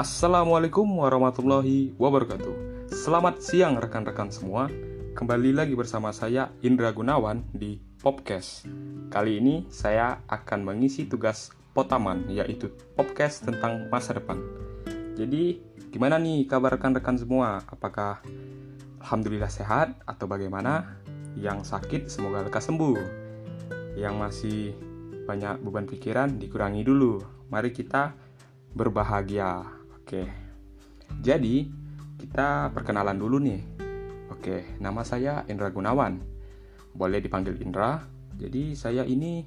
Assalamualaikum warahmatullahi wabarakatuh. Selamat siang rekan-rekan semua. Kembali lagi bersama saya Indra Gunawan di Popcast. Kali ini saya akan mengisi tugas Potaman yaitu podcast tentang masa depan. Jadi, gimana nih kabar rekan-rekan semua? Apakah alhamdulillah sehat atau bagaimana? Yang sakit semoga lekas sembuh. Yang masih banyak beban pikiran dikurangi dulu. Mari kita berbahagia. Oke. Jadi, kita perkenalan dulu nih. Oke, nama saya Indra Gunawan. Boleh dipanggil Indra. Jadi, saya ini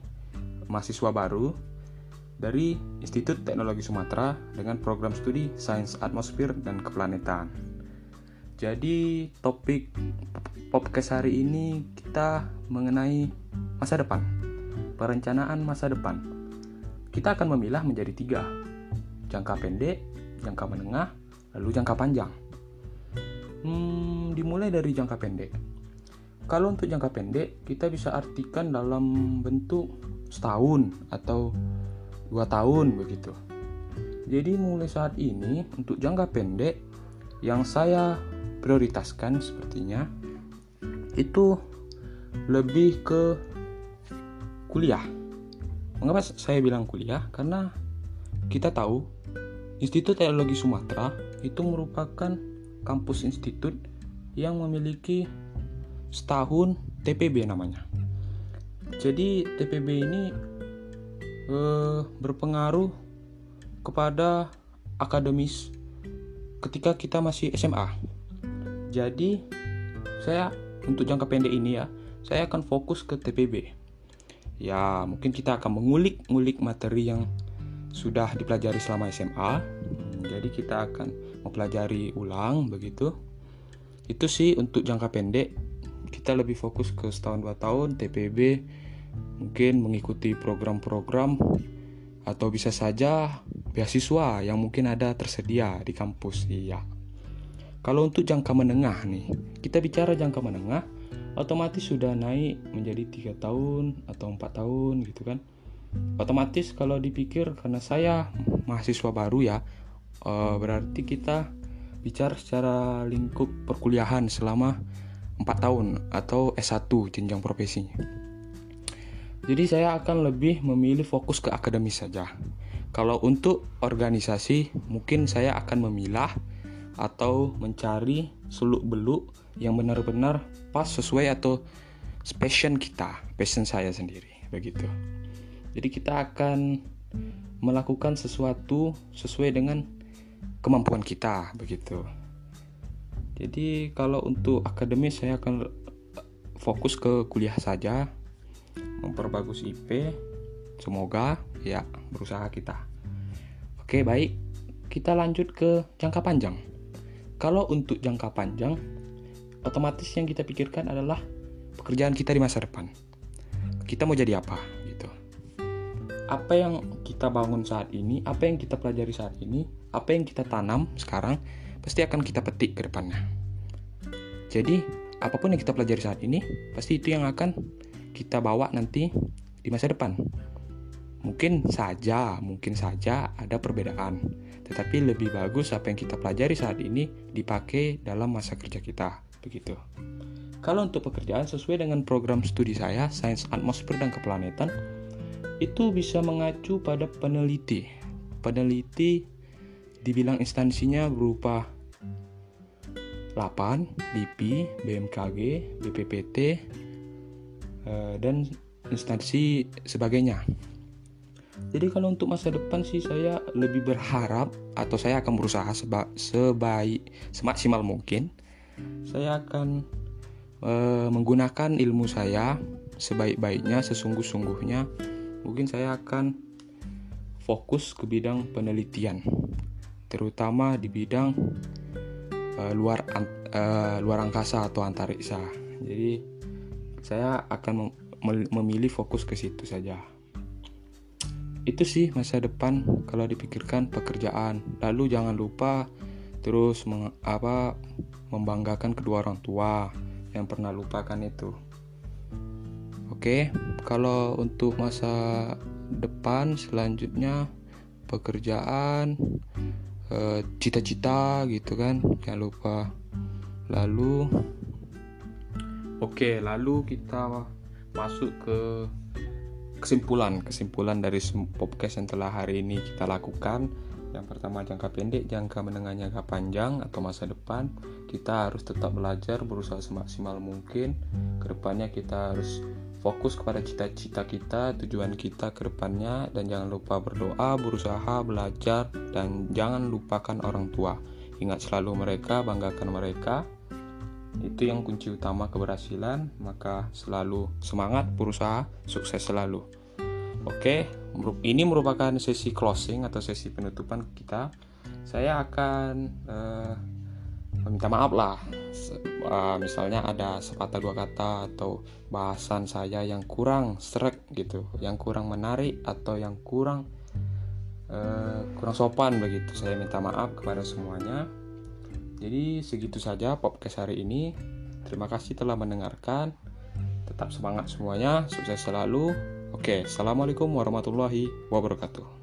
mahasiswa baru dari Institut Teknologi Sumatera dengan program studi Sains Atmosfer dan Keplanetan. Jadi, topik podcast hari ini kita mengenai masa depan. Perencanaan masa depan. Kita akan memilah menjadi tiga. Jangka pendek, jangka menengah, lalu jangka panjang. Hmm, dimulai dari jangka pendek. Kalau untuk jangka pendek, kita bisa artikan dalam bentuk setahun atau dua tahun begitu. Jadi mulai saat ini untuk jangka pendek yang saya prioritaskan sepertinya itu lebih ke kuliah. Mengapa saya bilang kuliah? Karena kita tahu Institut Teknologi Sumatera itu merupakan kampus institut yang memiliki setahun TPB namanya. Jadi TPB ini eh, berpengaruh kepada akademis ketika kita masih SMA. Jadi saya untuk jangka pendek ini ya, saya akan fokus ke TPB. Ya, mungkin kita akan mengulik-ngulik materi yang sudah dipelajari selama SMA jadi kita akan mempelajari ulang begitu. Itu sih untuk jangka pendek. Kita lebih fokus ke setahun dua tahun TPB mungkin mengikuti program-program atau bisa saja beasiswa yang mungkin ada tersedia di kampus iya. Kalau untuk jangka menengah nih kita bicara jangka menengah otomatis sudah naik menjadi tiga tahun atau empat tahun gitu kan otomatis kalau dipikir karena saya mahasiswa baru ya uh, berarti kita bicara secara lingkup perkuliahan selama 4 tahun atau S1 jenjang profesinya. Jadi saya akan lebih memilih fokus ke akademis saja. Kalau untuk organisasi mungkin saya akan memilah atau mencari suluk beluk yang benar-benar pas sesuai atau passion kita, passion saya sendiri begitu. Jadi kita akan melakukan sesuatu sesuai dengan kemampuan kita begitu. Jadi kalau untuk akademis saya akan fokus ke kuliah saja, memperbagus IP. Semoga ya berusaha kita. Oke, baik. Kita lanjut ke jangka panjang. Kalau untuk jangka panjang, otomatis yang kita pikirkan adalah pekerjaan kita di masa depan. Kita mau jadi apa? Apa yang kita bangun saat ini, apa yang kita pelajari saat ini, apa yang kita tanam sekarang, pasti akan kita petik ke depannya. Jadi, apa pun yang kita pelajari saat ini, pasti itu yang akan kita bawa nanti di masa depan. Mungkin saja, mungkin saja ada perbedaan, tetapi lebih bagus apa yang kita pelajari saat ini dipakai dalam masa kerja kita, begitu. Kalau untuk pekerjaan sesuai dengan program studi saya, Sains Atmosfer dan Keplanetan, itu bisa mengacu pada peneliti. Peneliti dibilang instansinya berupa 8, BP, BMKG, BPPT, eh, dan instansi sebagainya. Jadi kalau untuk masa depan sih saya lebih berharap atau saya akan berusaha seba sebaik semaksimal mungkin saya akan e, menggunakan ilmu saya sebaik-baiknya sesungguh-sungguhnya mungkin saya akan fokus ke bidang penelitian, terutama di bidang uh, luar uh, luar angkasa atau antariksa. Jadi saya akan mem memilih fokus ke situ saja. Itu sih masa depan kalau dipikirkan pekerjaan. Lalu jangan lupa terus meng apa membanggakan kedua orang tua yang pernah lupakan itu. Oke, kalau untuk masa depan selanjutnya pekerjaan eh, cita-cita gitu kan jangan lupa. Lalu oke lalu kita masuk ke kesimpulan. Kesimpulan dari podcast yang telah hari ini kita lakukan. Yang pertama jangka pendek, jangka menengah, jangka panjang atau masa depan. Kita harus tetap belajar, berusaha semaksimal mungkin. Ke depannya kita harus fokus kepada cita-cita kita, tujuan kita ke depannya dan jangan lupa berdoa, berusaha, belajar dan jangan lupakan orang tua. Ingat selalu mereka, banggakan mereka. Itu yang kunci utama keberhasilan, maka selalu semangat, berusaha, sukses selalu. Oke, ini merupakan sesi closing atau sesi penutupan kita. Saya akan uh, meminta maaf lah, uh, misalnya ada sepatah dua kata atau bahasan saya yang kurang serak gitu, yang kurang menarik atau yang kurang uh, kurang sopan begitu. Saya minta maaf kepada semuanya. Jadi segitu saja podcast hari ini. Terima kasih telah mendengarkan. Tetap semangat semuanya, sukses selalu. Oke, assalamualaikum warahmatullahi wabarakatuh.